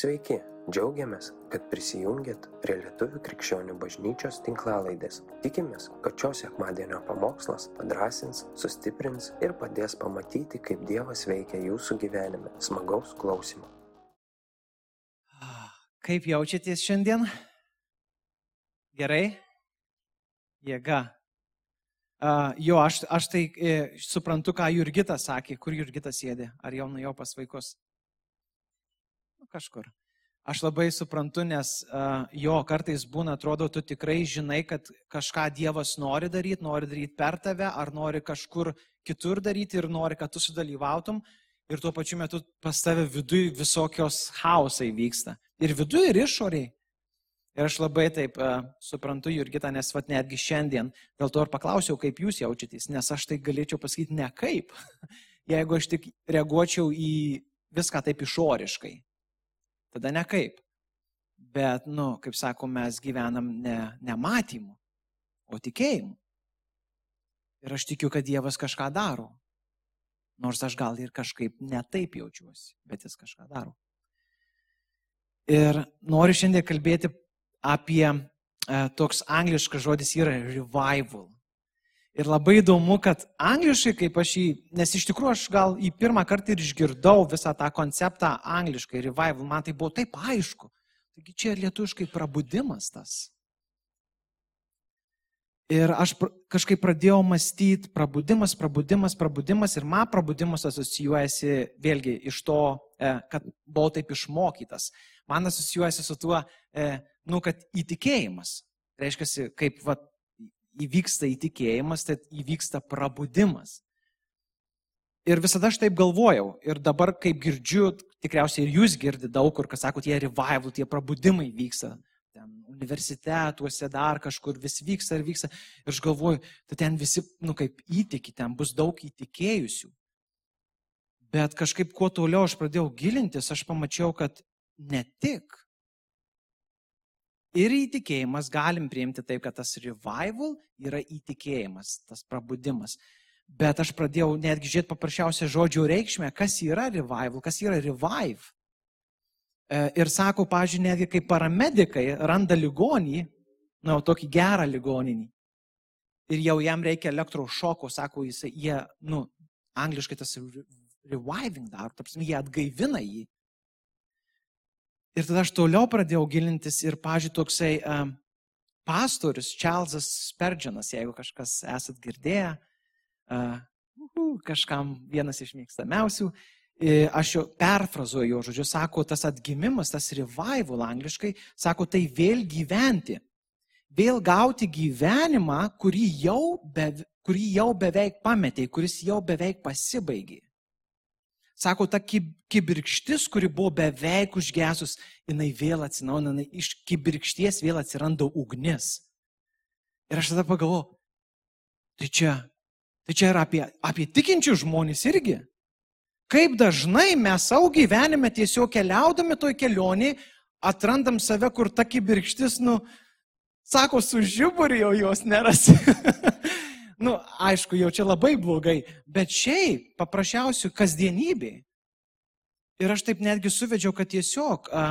Sveiki, džiaugiamės, kad prisijungiat prie Lietuvų krikščionių bažnyčios tinklalaidės. Tikimės, kad šios sekmadienio pamokslas padrasins, sustiprins ir padės pamatyti, kaip Dievas veikia jūsų gyvenime. Smagaus klausimų. Kaip jaučiatės šiandien? Gerai? Jėga. Uh, jo, aš, aš tai e, suprantu, ką Jurgita sakė, kur Jurgita sėdė, ar jau nuėjo pas vaikus. Kažkur. Aš labai suprantu, nes uh, jo kartais būna, atrodo, tu tikrai žinai, kad kažką Dievas nori daryti, nori daryti per tave, ar nori kažkur kitur daryti ir nori, kad tu sudalyvautum. Ir tuo pačiu metu pas tave viduje visokios hausai vyksta. Ir viduje, ir išoriai. Ir aš labai taip uh, suprantu, Jurgita, nes vat netgi šiandien dėl to ir paklausiau, kaip jūs jaučiatės, nes aš tai galėčiau pasakyti ne kaip, jeigu aš tik reaguočiau į viską taip išoriškai. Tada ne kaip. Bet, nu, kaip sako, mes gyvenam ne, ne matymu, o tikėjimu. Ir aš tikiu, kad Dievas kažką daro. Nors aš gal ir kažkaip netaip jaučiuosi, bet jis kažką daro. Ir noriu šiandien kalbėti apie e, toks angliškas žodis yra revival. Ir labai įdomu, kad angliškai, kaip aš jį, nes iš tikrųjų aš gal į pirmą kartą ir išgirdau visą tą konceptą angliškai, revival, man tai buvo taip aišku. Taigi čia lietuviškai prabudimas tas. Ir aš kažkaip pradėjau mąstyti, prabudimas, prabudimas, prabudimas ir man prabudimas asocijuojasi vėlgi iš to, e, kad buvau taip išmokytas. Man asocijuojasi su tuo, e, nu, kad įtikėjimas. Tai reiškia, kaip va, įvyksta įtikėjimas, tai įvyksta prabudimas. Ir visada aš taip galvojau. Ir dabar, kaip girdžiu, tikriausiai ir jūs girdite daug kur, kas sako, tie revival, tie prabudimai vyksta ten universitetuose, dar kažkur vis vyksta ir vyksta. Ir aš galvoju, tai ten visi, nu kaip įtiki, ten bus daug įtikėjusių. Bet kažkaip kuo toliau aš pradėjau gilintis, aš pamačiau, kad ne tik. Ir įtikėjimas galim priimti taip, kad tas revival yra įtikėjimas, tas prabudimas. Bet aš pradėjau netgi žiūrėti paprasčiausią žodžio reikšmę, kas yra revival, kas yra revive. E, ir sako, pažiūrėjau, netgi kai paramedikai randa ligonį, na, tokį gerą ligoninį, ir jau jam reikia elektrošoko, sako jisai, jie, nu, angliškai tas reviving daro, tarpsime, jie atgaivina jį. Ir tada aš toliau pradėjau gilintis ir, pažiūrėjau, toksai um, pastorius Čarlzas Sperdžianas, jeigu kažkas esat girdėję, uh, uh, kažkam vienas iš mėgstamiausių, aš jau perfrazuoju jo žodžiu, sako, tas atgimimas, tas revival angliškai, sako, tai vėl gyventi. Vėl gauti gyvenimą, kurį jau, be, kurį jau beveik pametė, kuris jau beveik pasibaigė. Sako, ta kibirkštis, kuri buvo beveik užgesus, jinai vėl atsinaujina, iš kibirkšties vėl atsiranda ugnis. Ir aš tada pagalvoju, tai čia, tai čia yra apie, apie tikinčių žmonės irgi. Kaip dažnai mes savo gyvenime tiesiog keliaudami toj kelionį atrandam save, kur ta kibirkštis, nu, sako, su žiburį jau jos nerasi. nu, aišku, jau čia labai blogai, bet šiaip paprasčiausių kasdienybė. Ir aš taip netgi suvedžiau, kad tiesiog a,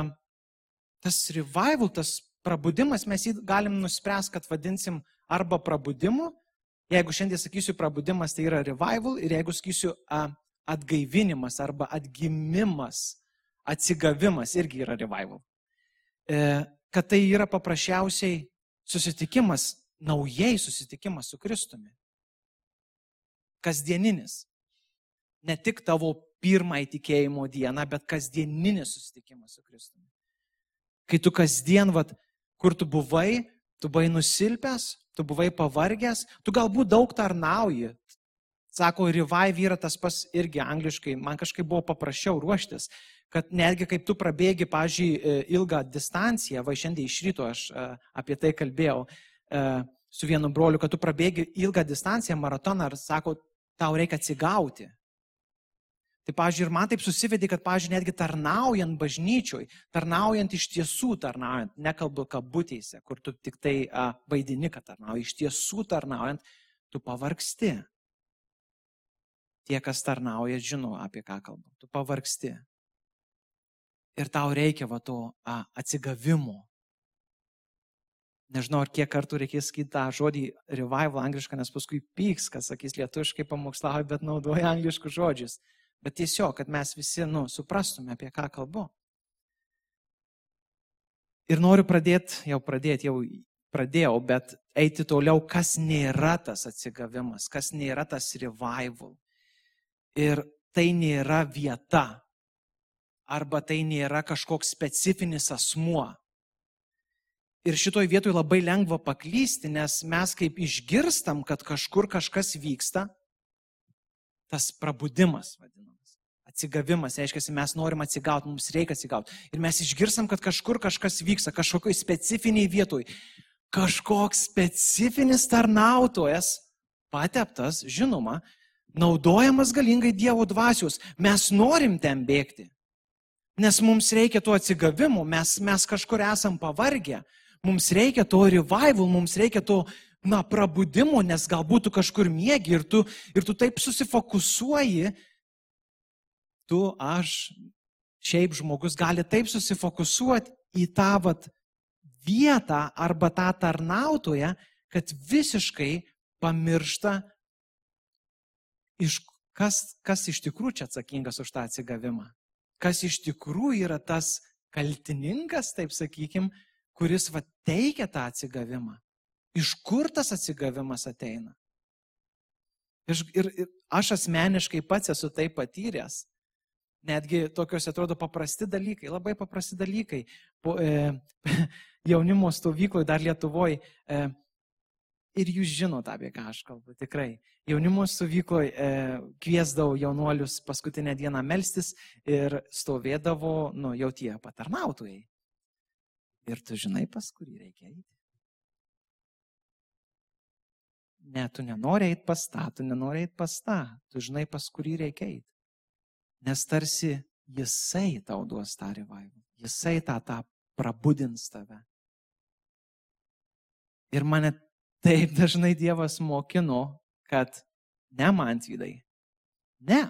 tas revival, tas prabudimas, mes jį galim nuspręsti, kad vadinsim arba prabudimu. Jeigu šiandien sakysiu prabudimas, tai yra revival. Ir jeigu sakysiu a, atgaivinimas arba atgimimas, atsigavimas irgi yra revival. E, kad tai yra paprasčiausiai susitikimas, naujai susitikimas su Kristumi. Kasdieninis. Ne tik tavo pirmąjį tikėjimo dieną, bet kasdieninis susitikimas su Kristumi. Kai tu kasdien, vat, kur tu buvai, tu buvai nusilpęs, tu buvai pavargęs, tu galbūt daug tarnauji, Sako, revive yra tas pas irgi angliškai, man kažkaip buvo paprasčiau ruoštis, kad netgi kaip tu prabėgi, pažiūrėjau, ilgą distanciją, va šiandien iš ryto aš e, apie tai kalbėjau e, su vienu broliu, kad tu prabėgi ilgą distanciją, maratoną, ar sako, tau reikia atsigauti. Tai, pažiūrėjau, ir man taip susivedė, kad, pažiūrėjau, netgi tarnaujant bažnyčioj, tarnaujant iš tiesų tarnaujant, nekalbu kabutėse, kur tu tik tai a, vaidini, kad tarnauji, iš tiesų tarnaujant, tu pavargsti. Tie, kas tarnauja, žino, apie ką kalbu. Tu pavargsti. Ir tau reikia va to a, atsigavimo. Nežinau, ar kiek kartų reikės sakyti tą žodį revival anglišką, nes paskui pyks, kas sakys lietuviškai pamokslauja, bet naudoja angliškus žodžius. Bet tiesiog, kad mes visi, nu, suprastume, apie ką kalbu. Ir noriu pradėti, jau pradėti, jau pradėjau, bet eiti toliau, kas nėra tas atsigavimas, kas nėra tas revival. Ir tai nėra vieta, arba tai nėra kažkoks specifinis asmuo. Ir šitoj vietoj labai lengva paklysti, nes mes kaip išgirstam, kad kažkur kažkas vyksta, tas prabudimas vadinamas. Atsigavimas, reiškia, mes norim atsigauti, mums reikia atsigauti. Ir mes išgirstam, kad kažkur kažkas vyksta, kažkokioj specifiniai vietoj. Kažkoks specifinis tarnautojas, pateptas, žinoma, naudojamas galingai Dievo dvasios. Mes norim ten bėgti. Nes mums reikia to atsigavimo, mes, mes kažkur esam pavargę, mums reikia to revival, mums reikia to, na, prabudimo, nes galbūt tu kažkur mėgi ir tu, ir tu taip susifokusuoji, tu, aš, šiaip žmogus gali taip susifokusuoti į tą vat, vietą arba tą tarnautoją, kad visiškai pamiršta, iš, kas, kas iš tikrųjų čia atsakingas už tą atsigavimą. Kas iš tikrųjų yra tas kaltininkas, taip sakykim, kuris va, teikia tą atsigavimą. Iš kur tas atsigavimas ateina? Ir, ir, ir aš asmeniškai pats esu tai patyręs. Netgi tokios atrodo paprasti dalykai, labai paprasti dalykai. Po, e, jaunimo stovykloje dar Lietuvoje e, ir jūs žinote, apie ką aš kalbu, tikrai. Jaunimo stovykloje e, kviesdavau jaunuolius paskutinę dieną melstis ir stovėdavo, nu, jau tie patarnautojai. Ir tu žinai, pas kurį reikia eiti. Ne, tu nenori eiti pas tą, tu nenori eiti pas tą, tu žinai, pas kurį reikia eiti. Nes tarsi jisai tau duos tą revival, jisai tą, tą prabudins tave. Ir mane taip dažnai Dievas mokino, kad ne man tvydai, ne,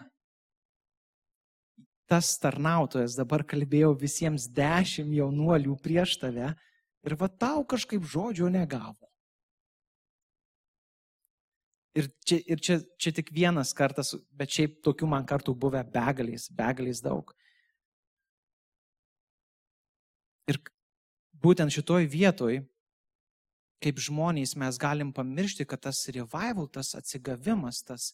tas tarnautojas dabar kalbėjo visiems dešimt jaunuolių prieš tave ir va tau kažkaip žodžio negavo. Ir čia, ir čia, čia tik vienas kartas, bet šiaip tokių man kartų buvę begaliais, begaliais daug. Ir būtent šitoj vietoj, kaip žmonės, mes galim pamiršti, kad tas revival, tas atsigavimas, tas,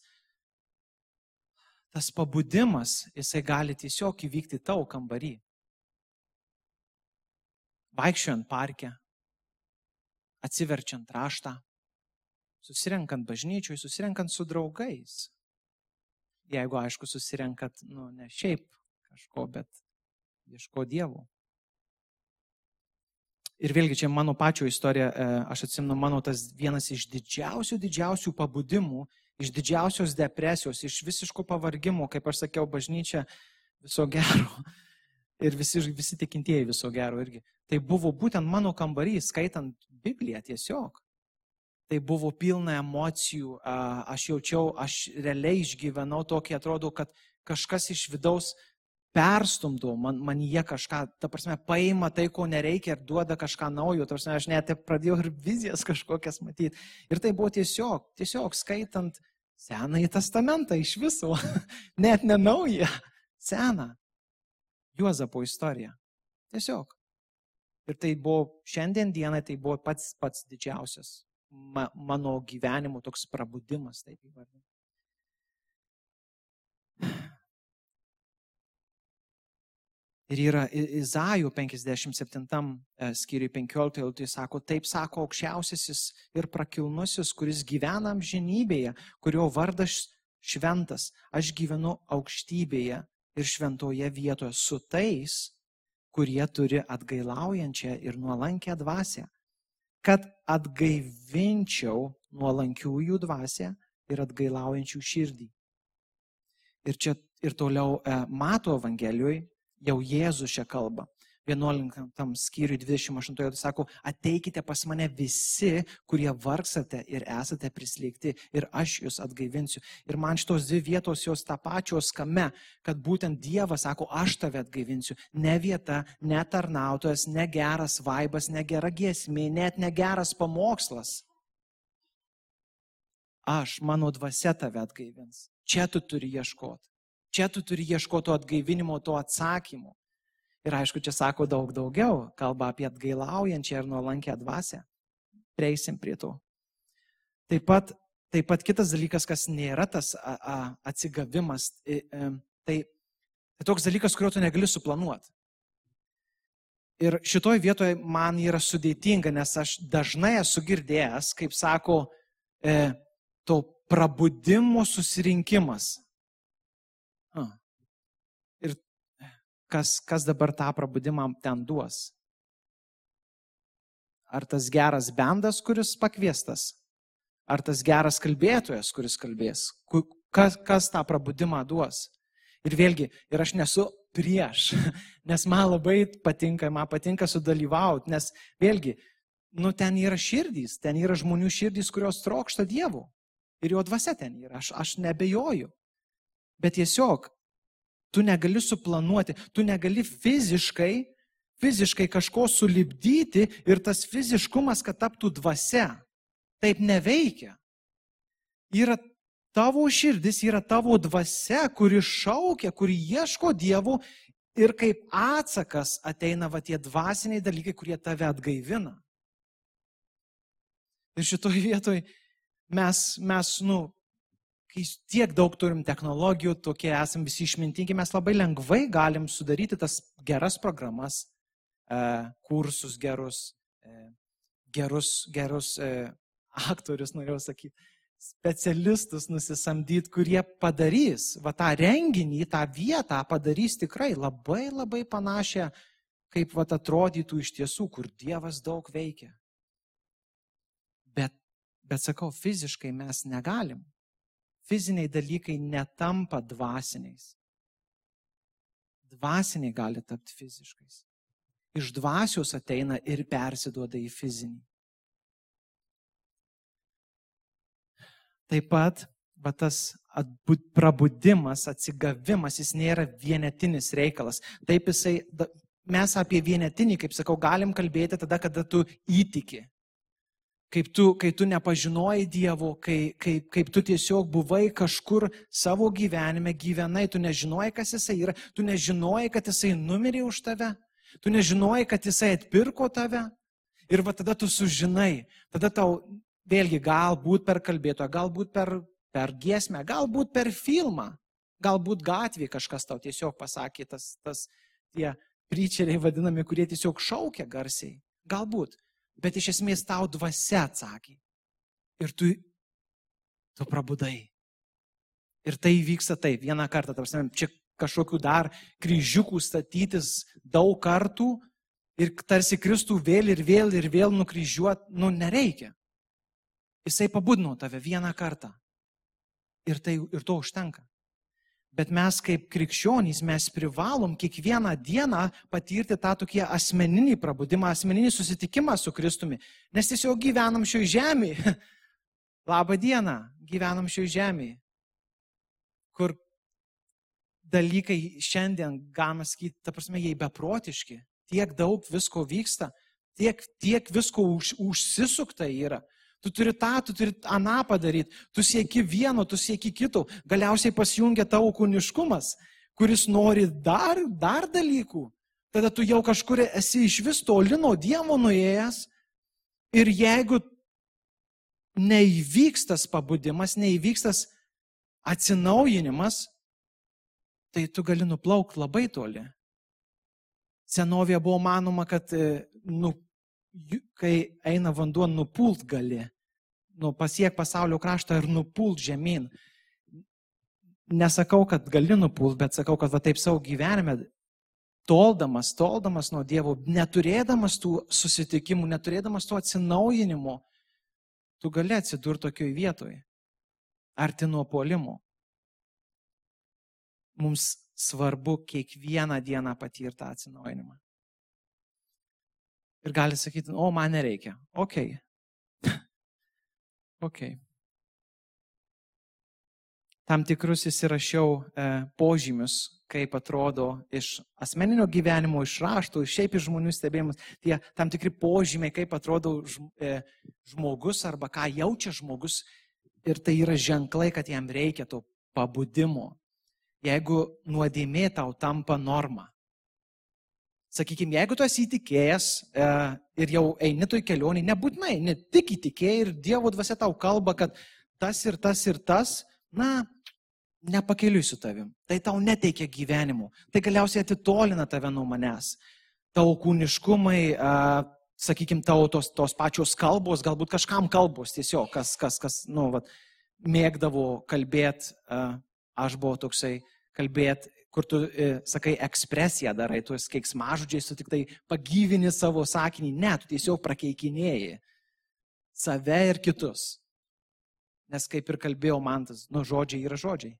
tas pabudimas, jisai gali tiesiog įvykti tau kambarį. Vaikščiojant parke, atsiverčiant raštą, susirenkant bažnyčiui, susirenkant su draugais. Jeigu, aišku, susirenkat, nu, ne šiaip kažko, bet ieško dievų. Ir vėlgi čia mano pačio istorija, e, aš atsimenu, mano tas vienas iš didžiausių, didžiausių pabudimų iš didžiausios depresijos, iš visiško pavargimo, kaip aš sakiau, bažnyčia viso gero. Ir visi, visi tikintieji viso gero irgi. Tai buvo būtent mano kambarys, skaitant Bibliją tiesiog. Tai buvo pilna emocijų, aš jaučiau, aš realiai išgyvenau tokį, atrodo, kad kažkas iš vidaus perstumdo, man, man jie kažką, ta prasme, paima tai, ko nereikia ir duoda kažką naujo, ta prasme, aš net pradėjau ir vizijas kažkokias matyti. Ir tai buvo tiesiog, tiesiog skaitant Senąjį testamentą iš viso, net ne naują, seną. Juozapo istoriją. Tiesiog. Ir tai buvo, šiandien dienai tai buvo pats pats didžiausias ma, mano gyvenimo toks prabudimas, taip įvardinti. Ir yra Izajų 57 e, skyriui 15 eilutė sako, taip sako aukščiausiasis ir prakilnusis, kuris gyvena amžinybėje, kurio vardas šventas. Aš gyvenu aukštybėje ir šventoje vietoje su tais, kurie turi atgailaujančią ir nuolankę dvasę, kad atgaivinčiau nuolankiųjų dvasę ir atgailaujančių širdį. Ir čia ir toliau e, mato Evangelijoje jau Jėzus čia kalba. 11 skyriui 28 sako, ateikite pas mane visi, kurie vargsate ir esate prislėgti ir aš jūs atgaivinsiu. Ir man šitos dvi vietos jos tą pačios kame, kad būtent Dievas sako, aš tave atgaivinsiu. Ne vieta, ne tarnautojas, ne geras vaibas, ne gera giesmė, net ne geras pamokslas. Aš, mano dvasia tave atgaivins. Čia tu turi ieškoti. Čia tu turi ieškoti to atgaivinimo, to atsakymo. Ir aišku, čia sako daug daugiau, kalba apie atgailaujančią ir nuolankę dvasę. Prieisim prie to. Taip pat, taip pat kitas dalykas, kas nėra tas a, a, atsigavimas, tai, tai toks dalykas, kurio tu negali suplanuoti. Ir šitoj vietoje man yra sudėtinga, nes aš dažnai esu girdėjęs, kaip sako, e, to prabudimo susirinkimas. Kas, kas dabar tą prabudimą ten duos. Ar tas geras bendas, kuris pakviestas, ar tas geras kalbėtojas, kuris kalbės, kas, kas tą prabudimą duos. Ir vėlgi, ir aš nesu prieš, nes man labai patinka, man patinka sudalyvauti, nes vėlgi, nu ten yra širdys, ten yra žmonių širdys, kurios trokšta Dievo. Ir jo dvasia ten yra, aš, aš nebejoju. Bet tiesiog Tu negali suplanuoti, tu negali fiziškai, fiziškai kažko sulibdyti ir tas fiziškumas, kad taptų dvasia. Taip neveikia. Yra tavo širdis, yra tavo dvasia, kuri šaukia, kuri ieško dievų ir kaip atsakas ateina va tie dvasiniai dalykai, kurie tave atgaivina. Ir šitoj vietoj mes, mes, nu, kai tiek daug turim technologijų, tokie esam visi išmintingi, mes labai lengvai galim sudaryti tas geras programas, e, kursus gerus, e, gerus, gerus e, aktorius, norėjau sakyti, specialistus nusisamdyti, kurie padarys, va tą renginį, tą vietą padarys tikrai labai labai panašią, kaip va atrodytų iš tiesų, kur Dievas daug veikia. Bet, bet sakau, fiziškai mes negalim fiziniai dalykai netampa dvasiniais. Dvasiniai gali tapti fiziškais. Iš dvasios ateina ir persiduoda į fizinį. Taip pat, va tas prabudimas, atsigavimas, jis nėra vienetinis reikalas. Taip jisai, mes apie vienetinį, kaip sakau, galim kalbėti tada, kada tu įtiki kaip tu, kai tu nepažinojai Dievo, kai, kai, kaip tu tiesiog buvai kažkur savo gyvenime, gyvenai, tu nežinojai, kas jisai yra, tu nežinojai, kad jisai numirė už tave, tu nežinojai, kad jisai atpirko tave. Ir va tada tu sužinai, tada tau vėlgi galbūt per kalbėtoją, galbūt per, per giesmę, galbūt per filmą, galbūt gatvėje kažkas tau tiesiog pasakė, tas, tas tie pryčeriai vadinami, kurie tiesiog šaukia garsiai. Galbūt bet iš esmės tau dvasia atsakė. Ir tu, tu prabudai. Ir tai vyksta taip, vieną kartą, tarsi, čia kažkokių dar kryžiukų statytis daug kartų ir tarsi Kristų vėl ir vėl ir vėl nukryžiuoti, nu nereikia. Jisai pabudino tave vieną kartą. Ir, tai, ir to užtenka. Bet mes kaip krikščionys, mes privalom kiekvieną dieną patirti tą tokį asmeninį prabudimą, asmeninį susitikimą su Kristumi. Nes tiesiog gyvenam šioje žemėje. Labą dieną, gyvenam šioje žemėje. Kur dalykai šiandien, galima sakyti, ta prasme, jie beprotiški. Tiek daug visko vyksta, tiek, tiek visko už, užsisukta yra. Tu turi tą, tu turi aną padaryti, tu sieki vieno, tu sieki kito, galiausiai pasijungia tavo kūniškumas, kuris nori dar, dar dalykų. Tada tu jau kažkur esi iš vis toli nuo Dievo nuėjęs ir jeigu neįvykstas pabudimas, neįvykstas atsinaujinimas, tai tu gali nuplaukti labai toli. Senovėje buvo manoma, kad nu, kai eina vanduo, nupult gali, nu, pasiek pasaulio kraštą ir nupult žemyn. Nesakau, kad gali nupult, bet sakau, kad va taip savo gyvenime, toldamas, toldamas nuo Dievo, neturėdamas tų susitikimų, neturėdamas tų atsinaujinimų, tu gali atsidurti tokioj vietoje, arti nuo polimo. Mums svarbu kiekvieną dieną patirtą atsinaujinimą. Ir gali sakyti, o man nereikia. Ok. ok. Tam tikrus įsirašiau e, požymius, kaip atrodo iš asmeninio gyvenimo, iš raštų, šiaip iš žmonių stebėjimus, tie tam tikri požymiai, kaip atrodo e, žmogus arba ką jaučia žmogus. Ir tai yra ženklai, kad jam reikia to pabudimo. Jeigu nuodėmė tau tampa norma, Sakykime, jeigu tu esi įtikėjęs e, ir jau eini toj kelionį, nebūtinai, ne tik įtikėjai ir Dievo dvasia tau kalba, kad tas ir tas ir tas, na, nepakeliui su tavim. Tai tau neteikia gyvenimu. Tai galiausiai atitolina tave nuo manęs. Tavo kūniškumai, e, sakykime, tavo tos, tos pačios kalbos, galbūt kažkam kalbos tiesiog, kas, kas, kas nu, vat, mėgdavo kalbėti, e, aš buvau toksai kalbėti kur tu, e, sakai, ekspresiją darai, tu keiksmažodžiais, tu tik tai pagyvini savo sakinį, ne, tu tiesiog prakeikinėjai save ir kitus. Nes kaip ir kalbėjau man, tas, nu, žodžiai yra žodžiai.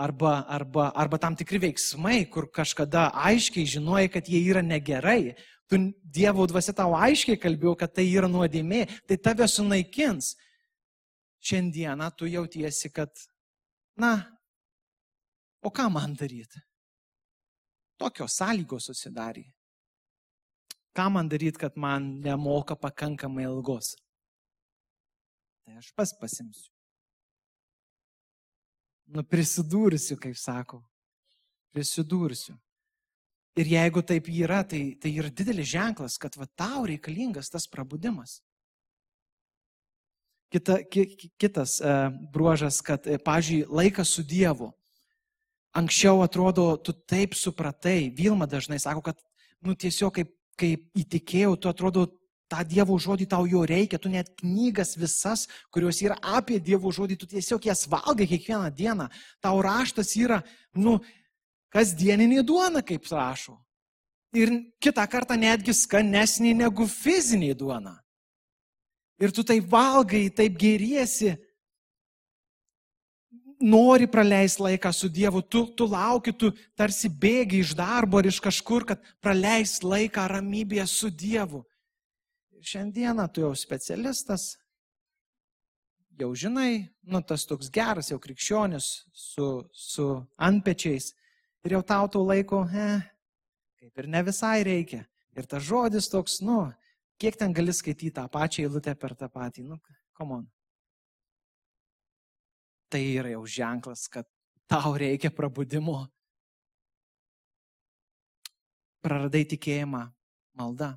Arba, arba, arba tam tikri veiksmai, kur kažkada aiškiai žinojai, kad jie yra negerai. Tu Dievo dvasia tau aiškiai kalbėjau, kad tai yra nuodėmė, tai tave sunaikins. Šiandieną tu jautiesi, kad, na, O ką man daryti? Tokios sąlygos susidarė. Ką man daryti, kad man nemoka pakankamai ilgos? Tai aš pas pasimsiu. Nu, prisidūrsiu, kaip sako. Prisidūrsiu. Ir jeigu taip yra, tai, tai yra didelis ženklas, kad va tau reikalingas tas prabudimas. Kita, ki, kitas uh, bruožas, kad, uh, pažiūrėjau, laikas su Dievu anksčiau atrodo, tu taip supratai, Vilma dažnai sako, kad, nu, tiesiog kaip, kaip įtikėjau, tu atrodo, tą Dievo žodį tau jo reikia, tu net knygas visas, kurios yra apie Dievo žodį, tu tiesiog jas valgai kiekvieną dieną. Tau raštas yra, nu, kasdieninė duona, kaip rašo. Ir kitą kartą netgi skanesnė negu fizinė duona. Ir tu tai valgai, taip geriesi, nori praleisti laiką su Dievu, tu, tu lauki, tu tarsi bėgi iš darbo ar iš kažkur, kad praleist laiką ramybėje su Dievu. Ir šiandieną tu jau specialistas, jau žinai, nu tas toks geras jau krikščionis su, su antpečiais ir jau tau to laiko, eh, kaip ir ne visai reikia. Ir tas žodis toks, nu, kiek ten gali skaityti tą pačią eilutę per tą patį, nu, komon tai yra jau ženklas, kad tau reikia prabudimo. Praradai tikėjimą, malda.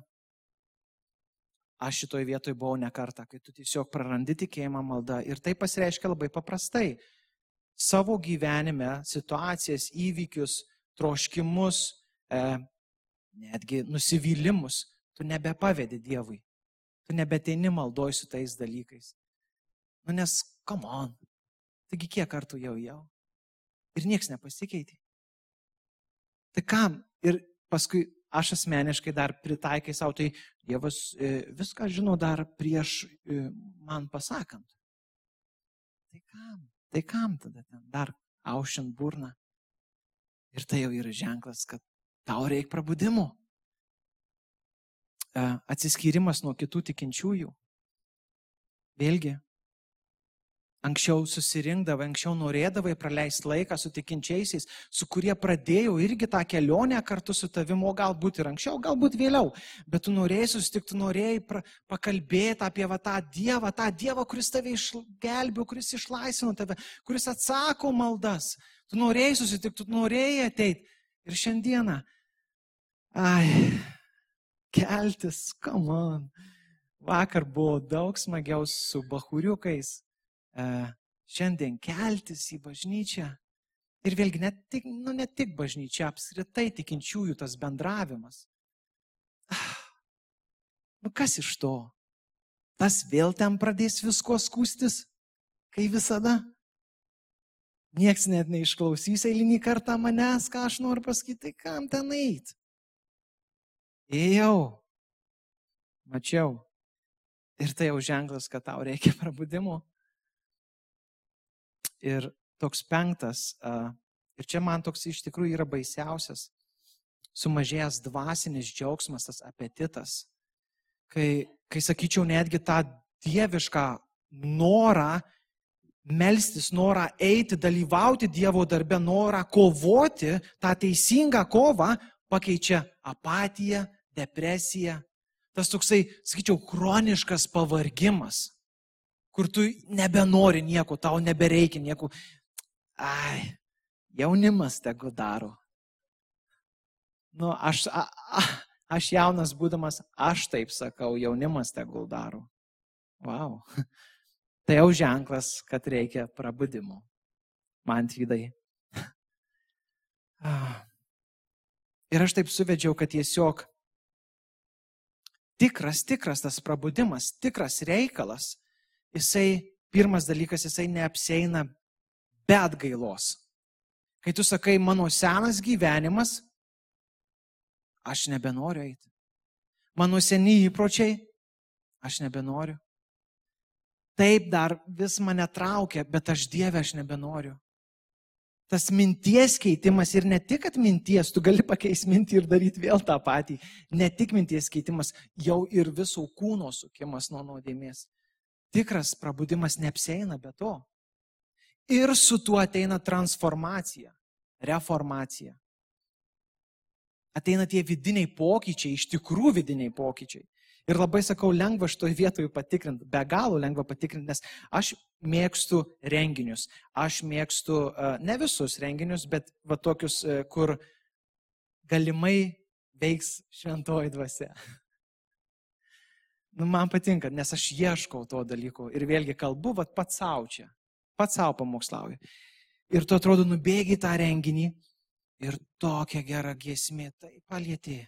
Aš šitoj vietoj buvau ne kartą, kai tu tiesiog prarandi tikėjimą maldą ir tai pasireiškia labai paprastai. Savo gyvenime situacijas, įvykius, troškimus, e, netgi nusivylimus tu nebepavedi Dievui. Tu nebeteini maldoj su tais dalykais. Nu nes, come on, Taigi kiek kartų jau jau? Ir nieks nepasikeitė. Tai kam? Ir paskui aš asmeniškai dar pritaikai savo, tai Dievas e, viską žino dar prieš e, man pasakant. Tai kam? Tai kam tada ten dar aušint burną? Ir tai jau yra ženklas, kad tau reikia prabudimo. E, atsiskyrimas nuo kitų tikinčiųjų. Vėlgi, Anksčiau susirinkdavai, anksčiau norėdavai praleisti laiką su tikinčiaisiais, su kurie pradėjau irgi tą kelionę kartu su tavimi, o galbūt ir anksčiau, galbūt vėliau. Bet tu norėjai susitikti, norėjai pra, pakalbėti apie va, tą Dievą, tą Dievą, kuris tave išgelbėjo, kuris išlaisvino tave, kuris atsako maldas. Tu norėjai susitikti, tu norėjai ateiti. Ir šiandieną, ai, keltis, come on. Vakar buvo daug smagiau su bahuriukais šiandien keltis į bažnyčią. Ir vėlgi, ne tik, nu, ne tik bažnyčia, apskritai tikinčiųjų tas bendravimas. Ah, nu kas iš to? Tas vėl ten pradės visko skūstis, kai visada. Niekas net neišklausys eilinį kartą manęs, ką aš noriu pasakyti, tai kam ten eit. Ėjau, mačiau. Ir tai jau ženklas, kad tau reikia prabudimo. Ir toks penktas, ir čia man toks iš tikrųjų yra baisiausias, sumažėjęs dvasinis džiaugsmas, tas apetitas, kai, kai sakyčiau, netgi tą dievišką norą melstis, norą eiti, dalyvauti Dievo darbe, norą kovoti, tą teisingą kovą pakeičia apatija, depresija. Tas toksai, sakyčiau, chroniškas pavargimas, kur tu nebenori nieko, tau nebereikia nieko. Ai, jaunimas tegu daro. Nu, aš, a, a, aš jaunas būdamas, aš taip sakau, jaunimas tegul daro. Wow. Tai jau ženklas, kad reikia prabudimo. Man tvydai. Ir aš taip suvedžiau, kad tiesiog tikras, tikras tas prabudimas, tikras reikalas, jisai, pirmas dalykas, jisai neapseina be atgailos. Kai tu sakai, mano senas gyvenimas, aš nebenoriu eiti. Mano seni įpročiai, aš nebenoriu. Taip dar vis mane traukia, bet aš Dievę aš nebenoriu. Tas minties keitimas ir ne tik, kad minties, tu gali pakeisti mintį ir daryti vėl tą patį. Ne tik minties keitimas, jau ir viso kūno sukimas nuo nuodėmės. Tikras prabudimas neapseina be to. Ir su tuo ateina transformacija, reformacija. Ateina tie vidiniai pokyčiai, iš tikrųjų vidiniai pokyčiai. Ir labai sakau, lengva šitoje vietoje patikrinti, be galo lengva patikrinti, nes aš mėgstu renginius. Aš mėgstu ne visus renginius, bet va tokius, kur galimai veiks šventoji dvasia. Nu, man patinka, nes aš ieškau to dalyko ir vėlgi kalbu, va pats savo čia, pats savo pamokslauju. Ir tu atrodo nubėgi tą renginį ir tokia gera giesmė, tai palėtė.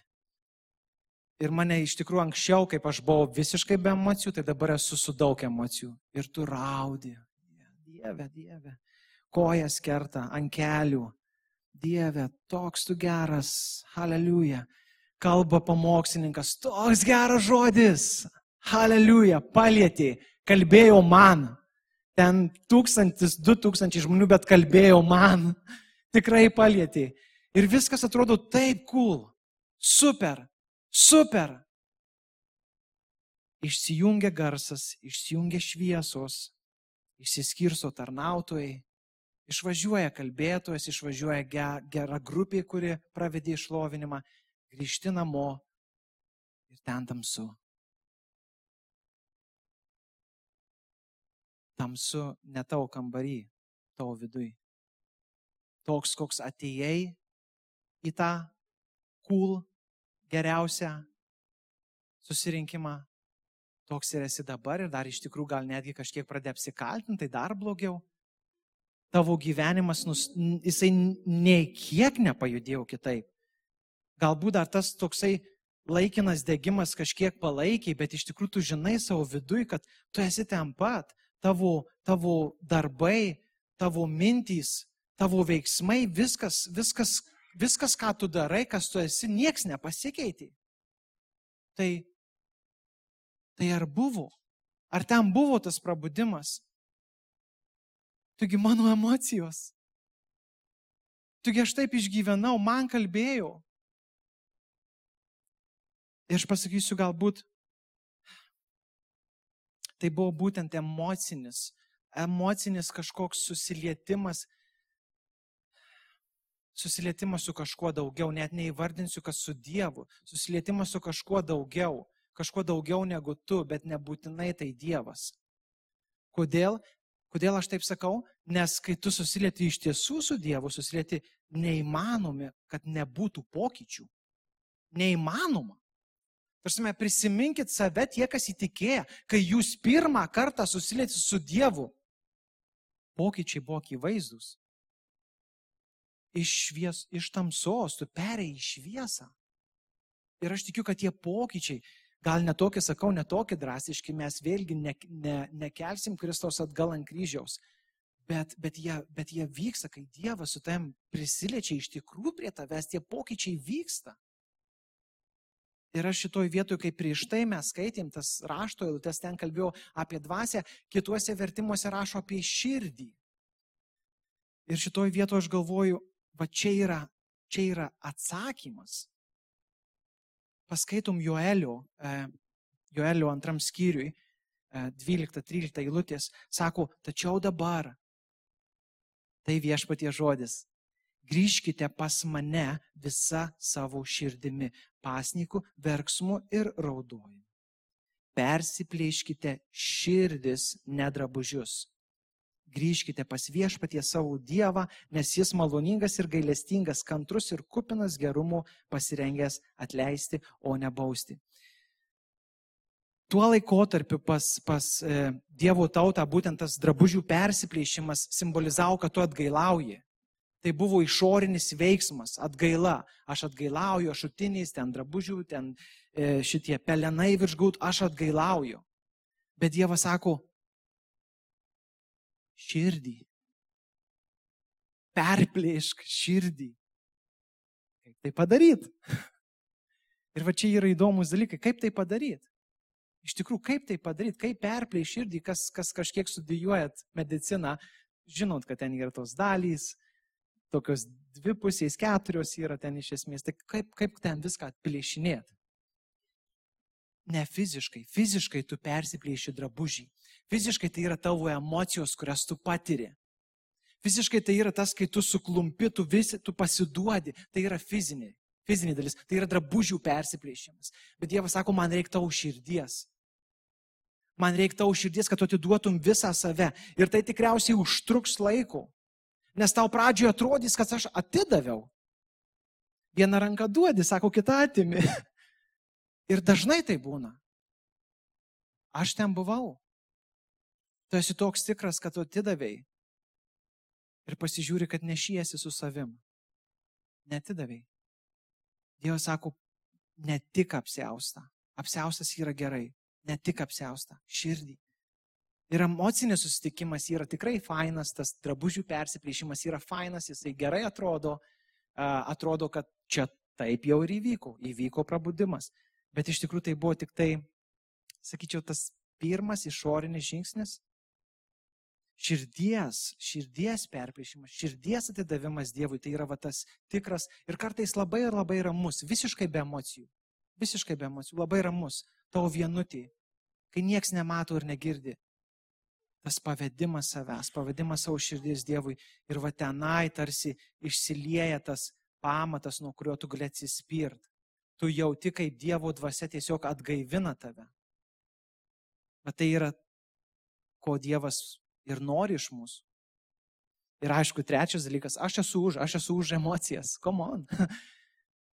Ir mane iš tikrųjų anksčiau, kaip aš buvau visiškai be emocijų, tai dabar esu su daug emocijų. Ir tu raudi. Dieve, Dieve. Kojas kerta ant kelių. Dieve, toks tu geras. Aleliuja. Kalba pamokslininkas. Toks geras žodis. Aleliuja. Palėtė. Kalbėjo man. Ten tūkstantis, du tūkstančiai žmonių, bet kalbėjo man. Tikrai palėtė. Ir viskas atrodo taip cool. Super. Super. Išsijungia garsas, išsijungia šviesos, išsiskirso tarnautojai, išvažiuoja kalbėtojas, išvažiuoja gera grupė, kuri pravedė išlovinimą, grįžti namo ir ten tamsu. Tamsu ne tavo kambarį, tavo vidui. Toks, koks atėjai į tą cool geriausią susirinkimą, toks ir esi dabar ir dar iš tikrųjų gal netgi kažkiek pradė apsikaltinti, tai dar blogiau. Tavo gyvenimas, nus, jisai nei kiek nepajudėjo kitaip. Galbūt dar tas toksai laikinas degimas kažkiek palaikiai, bet iš tikrųjų tu žinai savo vidui, kad tu esi ten pat. Tavo, tavo darbai, tavo mintys, tavo veiksmai, viskas, viskas viskas, ką tu darai, kas tu esi, nieks nepasikeitė. Tai, tai ar buvo? Ar ten buvo tas prabudimas? Tugi mano emocijos. Tugi aš taip išgyvenau, man kalbėjau. Ir aš pasakysiu, galbūt tai buvo būtent emocinis, emocinis kažkoks susilietimas susilietimas su kažkuo daugiau, net neįvardinsiu, kas su Dievu, susilietimas su kažkuo daugiau, kažkuo daugiau negu tu, bet nebūtinai tai Dievas. Kodėl? Kodėl aš taip sakau? Nes kai tu susilieti iš tiesų su Dievu, susilieti neįmanomi, kad nebūtų pokyčių. Neįmanoma. Tarsi prisiminkit save tie, kas įtikėjo, kai jūs pirmą kartą susilieti su Dievu. Pokyčiai buvo akivaizdus iš, švies, iš tamsos, tu perėjai į šviesą. Ir aš tikiu, kad tie pokyčiai, gal netokie, sakau, netokie drastiški, mes vėlgi ne, ne, nekelsim Kristaus atgal ant kryžiaus, bet, bet, jie, bet jie vyksta, kai Dievas su tam prisiliečia iš tikrųjų prie tavęs, tie pokyčiai vyksta. Ir aš šitoj vietoj, kai prieš tai mes skaitėm tas rašto eilutes, ten kalbėjau apie dvasę, kituose vertimuose rašo apie širdį. Ir šitoj vietoje aš galvoju, va čia yra čia yra atsakymas. Paskaitom Joelio, e, Joelio antram skyriui, 12-13 e, eilutės, sako, tačiau dabar, tai viešpatie žodis, grįžkite pas mane visa savo širdimi, pasniku, verksmu ir raudojimu. Persiplėškite širdis nedrabužius grįžkite pas viešpatie savo Dievą, nes jis maloningas ir gailestingas, kantrus ir kupinas gerumo, pasirengęs atleisti, o ne bausti. Tuo laikotarpiu pas, pas e, Dievo tautą būtent tas drabužių persiplėšimas simbolizavo, kad tu atgailauji. Tai buvo išorinis veiksmas, atgaila. Aš atgailauju, ašutiniais, ten drabužių, ten e, šitie pelenai virš gaut, aš atgailauju. Bet Dievas sako, širdį. Perplėšk širdį. Kaip tai padaryti? Ir va čia yra įdomus dalykai, kaip tai padaryti. Iš tikrųjų, kaip tai padaryti, kaip perplėšti širdį, kas, kas kažkiek studijuojat mediciną, žinot, kad ten yra tos dalys, tokios dvi pusės, keturios yra ten iš esmės. Tai kaip, kaip ten viską atplėšinėti? Ne fiziškai. Fiziškai tu persiplėši drabužį. Fiziškai tai yra tavo emocijos, kurias tu patiri. Fiziškai tai yra tas, kai tu suklumpi, tu, visi, tu pasiduodi. Tai yra fizinė, fizinė dalis. Tai yra drabužių persiplėšimas. Bet Dievas sako, man reikia tavo širdies. Man reikia tavo širdies, kad tu atiduotum visą save. Ir tai tikriausiai užtruks laiko. Nes tau pradžioje atrodys, kad aš atidaviau. Vieną ranką duodi, sako, kitą atimi. Ir dažnai tai būna. Aš ten buvau. Tu esi toks tikras, kad tu atidavėjai. Ir pasižiūri, kad nešiesi su savim. Netidavėjai. Dievas sako, ne tik apsiausta. Apsiaustas yra gerai. Ne tik apsiausta. Širdį. Ir emocinis susitikimas yra tikrai fainas, tas drabužių persiplėšimas yra fainas, jisai gerai atrodo, atrodo, kad čia taip jau ir įvyko, įvyko prabudimas. Bet iš tikrųjų tai buvo tik tai, sakyčiau, tas pirmas išorinis žingsnis. Širdies, širdies perplėšimas, širdies atidavimas Dievui, tai yra va, tas tikras ir kartais labai labai ramus, visiškai be emocijų, visiškai be emocijų, labai ramus, tavo vienutį, kai nieks nemato ir negirdi. Tas pavedimas savęs, pavedimas savo širdies Dievui ir va tenai tarsi išsilieja tas pamatas, nuo kurio tu gali atsispirt tu jauti, kaip Dievo dvasia tiesiog atgaivina tave. Bet tai yra, ko Dievas ir nori iš mūsų. Ir aišku, trečias dalykas, aš esu už, aš esu už emocijas. Come on.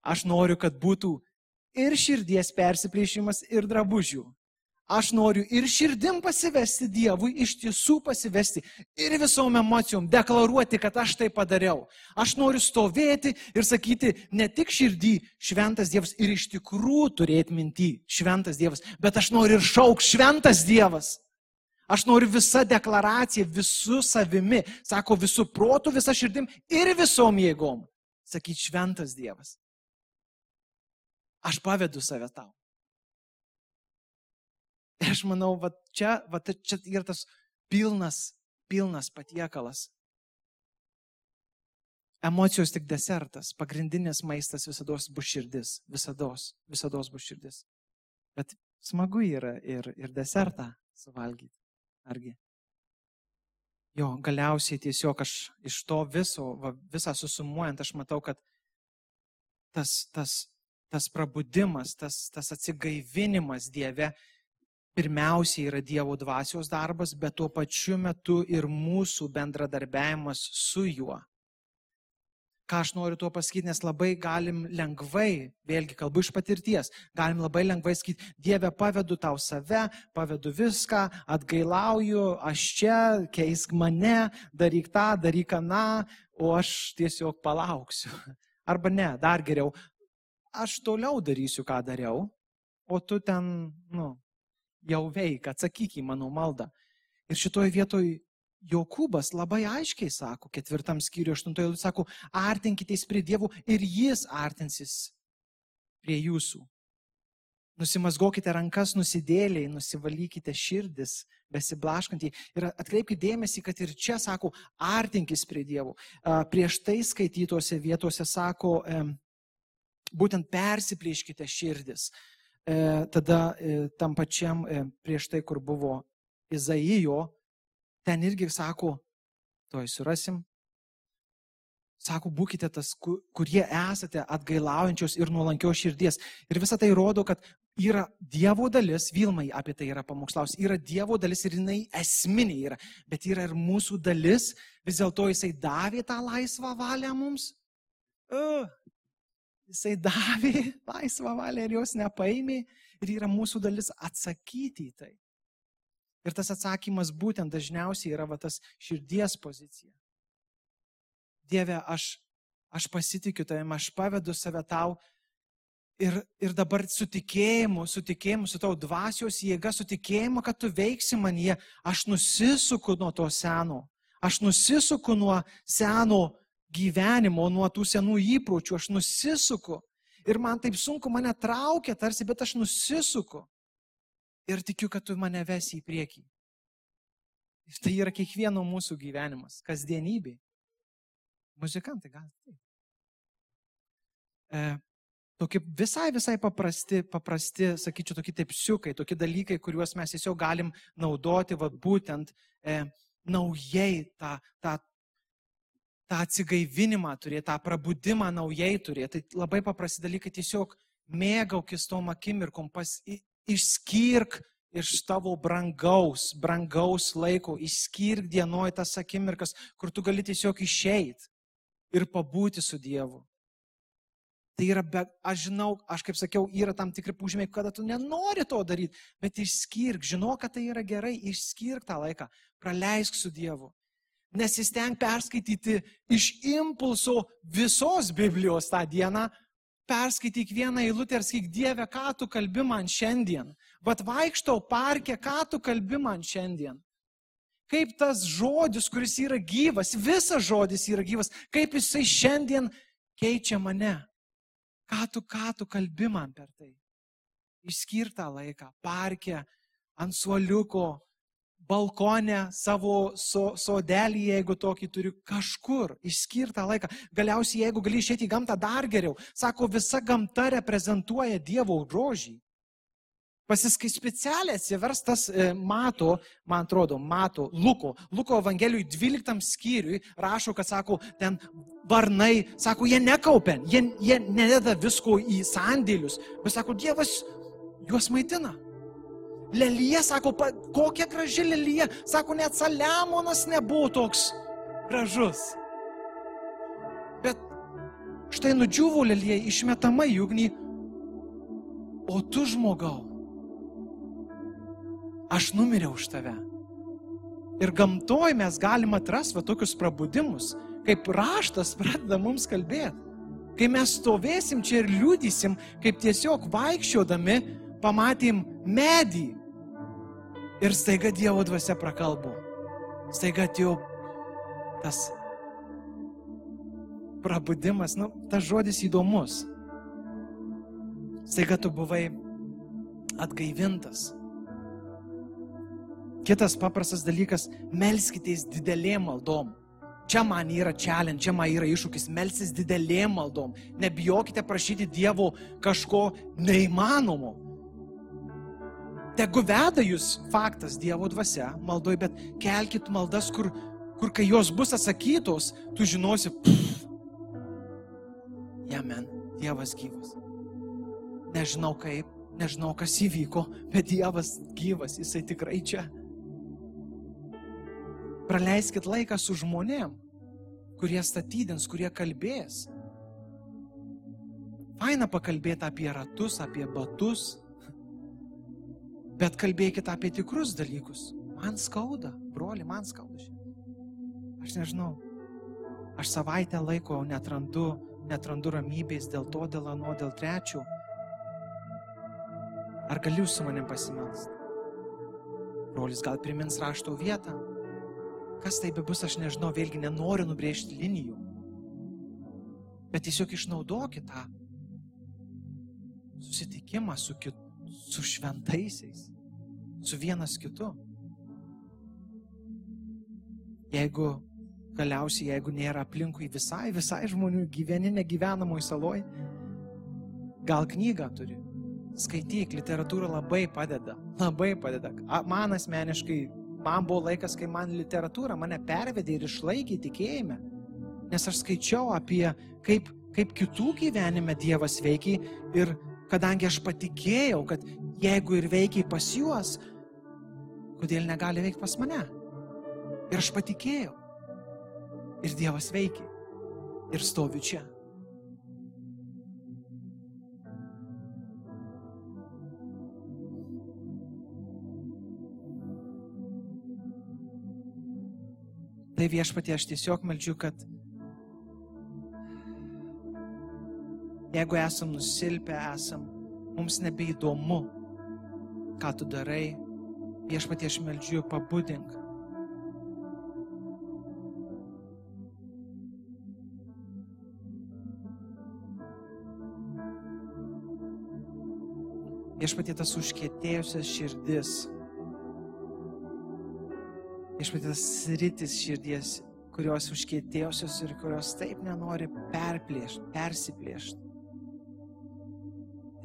Aš noriu, kad būtų ir širdies persiplėšimas, ir drabužių. Aš noriu ir širdim pasivesti Dievui, iš tiesų pasivesti ir visom emocijom, deklaruoti, kad aš tai padariau. Aš noriu stovėti ir sakyti ne tik širdį šventas Dievas ir iš tikrųjų turėti mintį šventas Dievas, bet aš noriu ir šauk šventas Dievas. Aš noriu visą deklaraciją, visų savimi, sako visų protų, visą širdim ir visom jėgom. Sakyti šventas Dievas. Aš pavedu save tau. Aš manau, va čia, va čia yra tas pilnas, pilnas patiekalas. Emocijos tik desertas, pagrindinis maistas visada bus širdis, visada, visada bus širdis. Bet smagu yra ir, ir desertą suvalgyti. Argi? Jo, galiausiai tiesiog aš iš to viso, va, visą susumuojant, aš matau, kad tas, tas, tas prabudimas, tas, tas atsigaivinimas Dieve pirmiausia yra Dievo dvasios darbas, bet tuo pačiu metu ir mūsų bendradarbiavimas su juo. Ką aš noriu tuo pasakyti, nes labai galim lengvai, vėlgi kalbu iš patirties, galim labai lengvai sakyti, Dieve, pavedu tau save, pavedu viską, atgailauju, aš čia, keisk mane, daryk tą, daryk aną, o aš tiesiog palauksiu. Arba ne, dar geriau, aš toliau darysiu, ką dariau, o tu ten, nu, jau veikia, atsakyk į mano maldą. Ir šitoje vietoje Jokūbas labai aiškiai sako, ketvirtam skyriui, aštuntoje, sako, artinkitės prie dievų ir jis artinsis prie jūsų. Nusimasgokite rankas nusidėliai, nusivalykite širdis, besiblaškantį. Ir atkreipkite dėmesį, kad ir čia sako, artinkis prie dievų. Prieš tai skaitytose vietose sako, būtent persiplėškite širdis. E, tada e, tam pačiam e, prieš tai, kur buvo Izaijo, ten irgi sako, to įsurasim, Sako, būkite tas, kurie esate atgailaujančios ir nuolankios širdies. Ir visa tai rodo, kad yra Dievo dalis, Vilmai apie tai yra pamokslaus, yra Dievo dalis ir jinai esminė yra, bet yra ir mūsų dalis, vis dėlto jisai davė tą laisvą valią mums. Uh, jisai davė laisvą valią ir jos nepaėmė ir yra mūsų dalis atsakyti į tai. Ir tas atsakymas būtent dažniausiai yra va, tas širdies pozicija. Dieve, aš, aš pasitikiu tavim, aš pavedu save tau ir, ir dabar su tikėjimu, su tikėjimu, su tau dvasios jėga, su tikėjimu, kad tu veiksi manyje, aš nusisuku nuo to seno, aš nusisuku nuo seno gyvenimo, nuo tų senų įpročių, aš nusisuku. Ir man taip sunku, mane traukia tarsi, bet aš nusisuku. Ir tikiu, kad tu mane vesi į priekį. Ir tai yra kiekvieno mūsų gyvenimas, kasdienybė. Muzikantai gal taip. E, tokie visai, visai paprasti, paprasti, sakyčiau, tokie tepsiukai, tokie dalykai, kuriuos mes tiesiog galim naudoti, va būtent e, naujai tą, tą, tą atsigaivinimą turėti, tą prabudimą naujai turėti. Tai labai paprasti dalykai, tiesiog mėgaukis tom akimirkom, pas, išskirk iš tavo brangaus, brangaus laiko, išskirk dienoj tas akimirkas, kur tu gali tiesiog išeiti ir pabūti su Dievu. Tai yra, be, aš žinau, aš kaip sakiau, yra tam tikri pužmiai, kada tu nenori to daryti, bet išskirk, žinau, kad tai yra gerai, išskirk tą laiką, praleisk su Dievu. Nesisteng perskaityti iš impulso visos Biblijos tą dieną, perskaityk vieną eilutę ir sakyk, Dieve, ką tu kalbi man šiandien. Bet vaikštau parke, ką tu kalbi man šiandien kaip tas žodis, kuris yra gyvas, visas žodis yra gyvas, kaip jisai šiandien keičia mane. Ką tu, ką tu kalbi man per tai? Išskirtą laiką, parke, ant suoliuko, balkone, savo so, sodelį, jeigu tokį turiu, kažkur išskirtą laiką. Galiausiai, jeigu gali išėti į gamtą dar geriau, sako, visa gamta reprezentuoja Dievo grožį. Pasiskai specialiai atsiverstas e, mato, man atrodo, mato Luko. Luko Evangelijui 12 skyriui rašo, kad sako, ten varnai, sako, jie nekaupia, jie, jie nededa visko į sandėlius, bet sako, Dievas juos maitina. Lelyje, sako, pa, kokia graži lelyje, sako, net Saliamonas nebuvo toks gražus. Bet štai nudžiuvo lelyje, išmetama į ugnį, o tu žmogau aš numiriau už tave. Ir gamtoj mes galim atrasti va tokius prabudimus, kaip raštas pradeda mums kalbėti. Kai mes stovėsim čia ir liūdysim, kaip tiesiog vaikščiodami pamatym medį. Ir staiga Dievo dvasia prakalbo. Staiga atėjo tas prabudimas, nu, tas žodis įdomus. Staiga tu buvai atgaivintas. Kitas paprastas dalykas - melskitės didelėm maldom. Čia man yra challenge, čia man yra iššūkis - melsis didelėm maldom. Nebijokite prašyti Dievo kažko neįmanomo. Tegu veda jūs faktas Dievo dvasia, maldoj, bet kelkit maldas, kur, kur kai jos bus atsakytos, tu žinosi, pff, jamen, Dievas gyvas. Nežinau kaip, nežinau kas įvyko, bet Dievas gyvas, jisai tikrai čia. Praleiskit laiką su žmonėm, kurie statydins, kurie kalbės. Faina pakalbėti apie ratus, apie batus, bet kalbėkite apie tikrus dalykus. Man skauda, broli, man skauda šiandien. Aš nežinau. Aš savaitę laiko netrandu, netrandu ramybės dėl to, dėl ano, dėl trečių. Ar galiu su manim pasimelsti? Brolis gal primins rašto vietą, Kas tai bus, aš nežinau, vėlgi nenoriu nubrėžti linijų. Bet tiesiog išnaudokit tą susitikimą su kitu, su šventaisiais, su vienas kitu. Jeigu galiausiai, jeigu nėra aplinkui visai, visai žmonių gyveni negyvenamoj saloj, gal knygą turi. Skaityk, literatūra labai padeda, labai padeda. Man asmeniškai, man buvo laikas, kai man literatūra mane pervedė ir išlaikė tikėjime. Nes aš skaičiau apie, kaip, kaip kitų gyvenime Dievas veikia ir kadangi aš patikėjau, kad jeigu ir veikia pas juos, kodėl negali veikti pas mane? Ir aš patikėjau. Ir Dievas veikia. Ir stoviu čia. Tai viešpatie aš tiesiog meldžiu, kad jeigu esam nusilpę, esam, mums nebeįdomu, ką tu darai, viešpatie aš meldžiu, pabudink Viešpatie tas užkėtėjusias širdis. Viešpatie tas sritis širdies, kurios užkėtėjusios ir kurios taip nenori perplėšti, persiplėšti.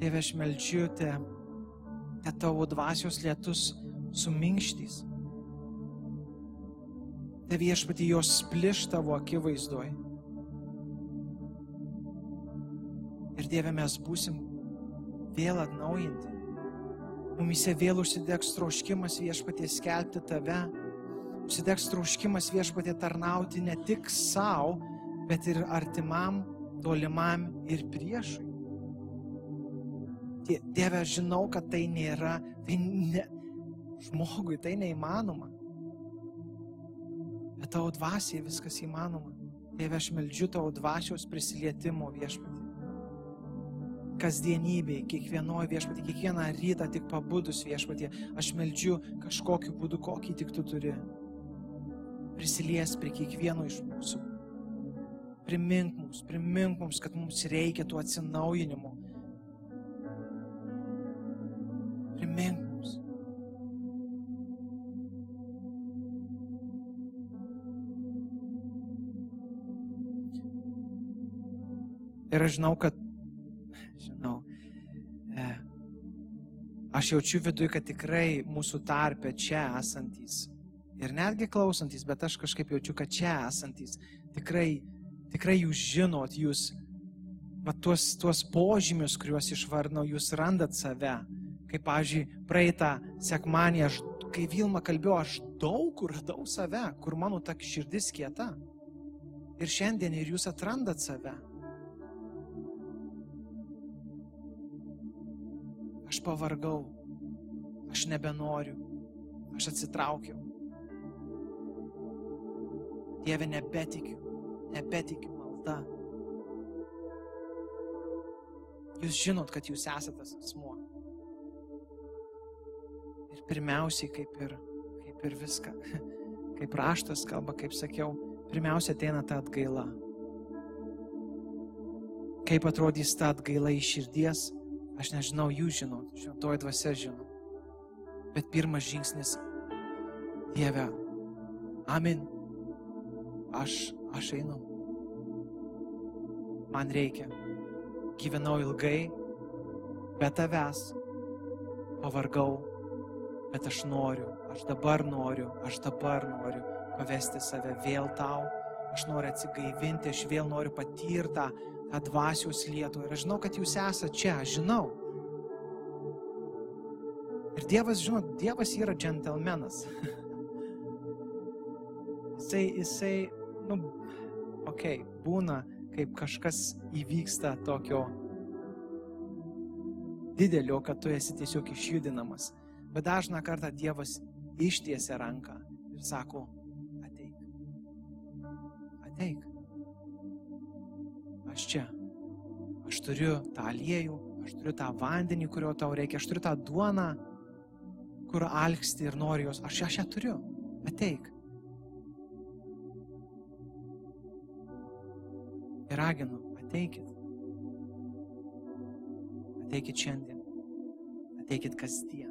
Tėve, aš melčiu te, te tavo dvasios lietus suminkštys. Te viešpati jos spliš tavo akivaizdoj. Ir Dieve, mes būsim vėl atnaujinti. Mumise vėl užsidegs troškimas viešpatie skelbti tave, užsidegs troškimas viešpatie tarnauti ne tik savo, bet ir artimam, tolimam ir priešui. Dieve, aš žinau, kad tai nėra, tai ne, žmogui tai neįmanoma. Bet tavo dvasiai viskas įmanoma. Dieve, aš meldžiu tavo dvasios prisilietimo viešpatį kasdienybėje, kiekvienoje viešpatį, kiekvieną rytą tik pabudus viešpatį, aš meldžiu kažkokiu būdu, kokį tik tu turi. Prisilies prie kiekvieno iš mūsų. Primink mums, primink mums, kad mums reikia tų atsinaujinimų. Ir aš žinau, kad žinau. E, aš jaučiu viduje, kad tikrai mūsų tarpe čia esantys ir netgi klausantis, bet aš kažkaip jaučiu, kad čia esantys tikrai, tikrai jūs žinot, jūs va, tuos, tuos požymius, kuriuos išvardinau, jūs randat save. Kaip, pavyzdžiui, praeitą sekmanį, aš, kai Vilma kalbėjo, aš daug kur radau save, kur mano ta širdis kieta. Ir šiandien ir jūs atrandat save. Aš pavargau, aš nebenoriu, aš atsitraukiau. Dieve, nebetikiu, nebetikiu malda. Jūs žinot, kad jūs esate tas asmuo. Ir pirmiausiai, kaip ir, kaip ir viską, kaip raštas kalba, kaip sakiau, pirmiausia ateina ta atgaila. Kaip atrodys ta atgaila iš širdies, Aš nežinau, jūs žinot, šventoji dvasia žino. Bet pirmas žingsnis - Dieve, amin. Aš, aš einu. Man reikia. Gyvenau ilgai, be tavęs. Pavargau, bet aš noriu, aš dabar noriu, aš dabar noriu pavesti save vėl tau. Aš noriu atsigaivinti, aš vėl noriu patirti tą dvasios lietų. Ir aš žinau, kad jūs esate čia, aš žinau. Ir Dievas, žinot, Dievas yra džentelmenas. jisai, jisai, nu, okei, okay, būna, kaip kažkas įvyksta tokio didelio, kad tu esi tiesiog išjudinamas. Bet dažną kartą Dievas ištiesia ranką ir sako, ateik. Ateik aš čia. Aš turiu tą aliejų, aš turiu tą vandenį, kurio tau reikia, aš turiu tą duoną, kur alksti ir nori jos. Aš, aš ją turiu. Ateik. Ir raginu, ateikit. Ateikit šiandien. Ateikit kasdien.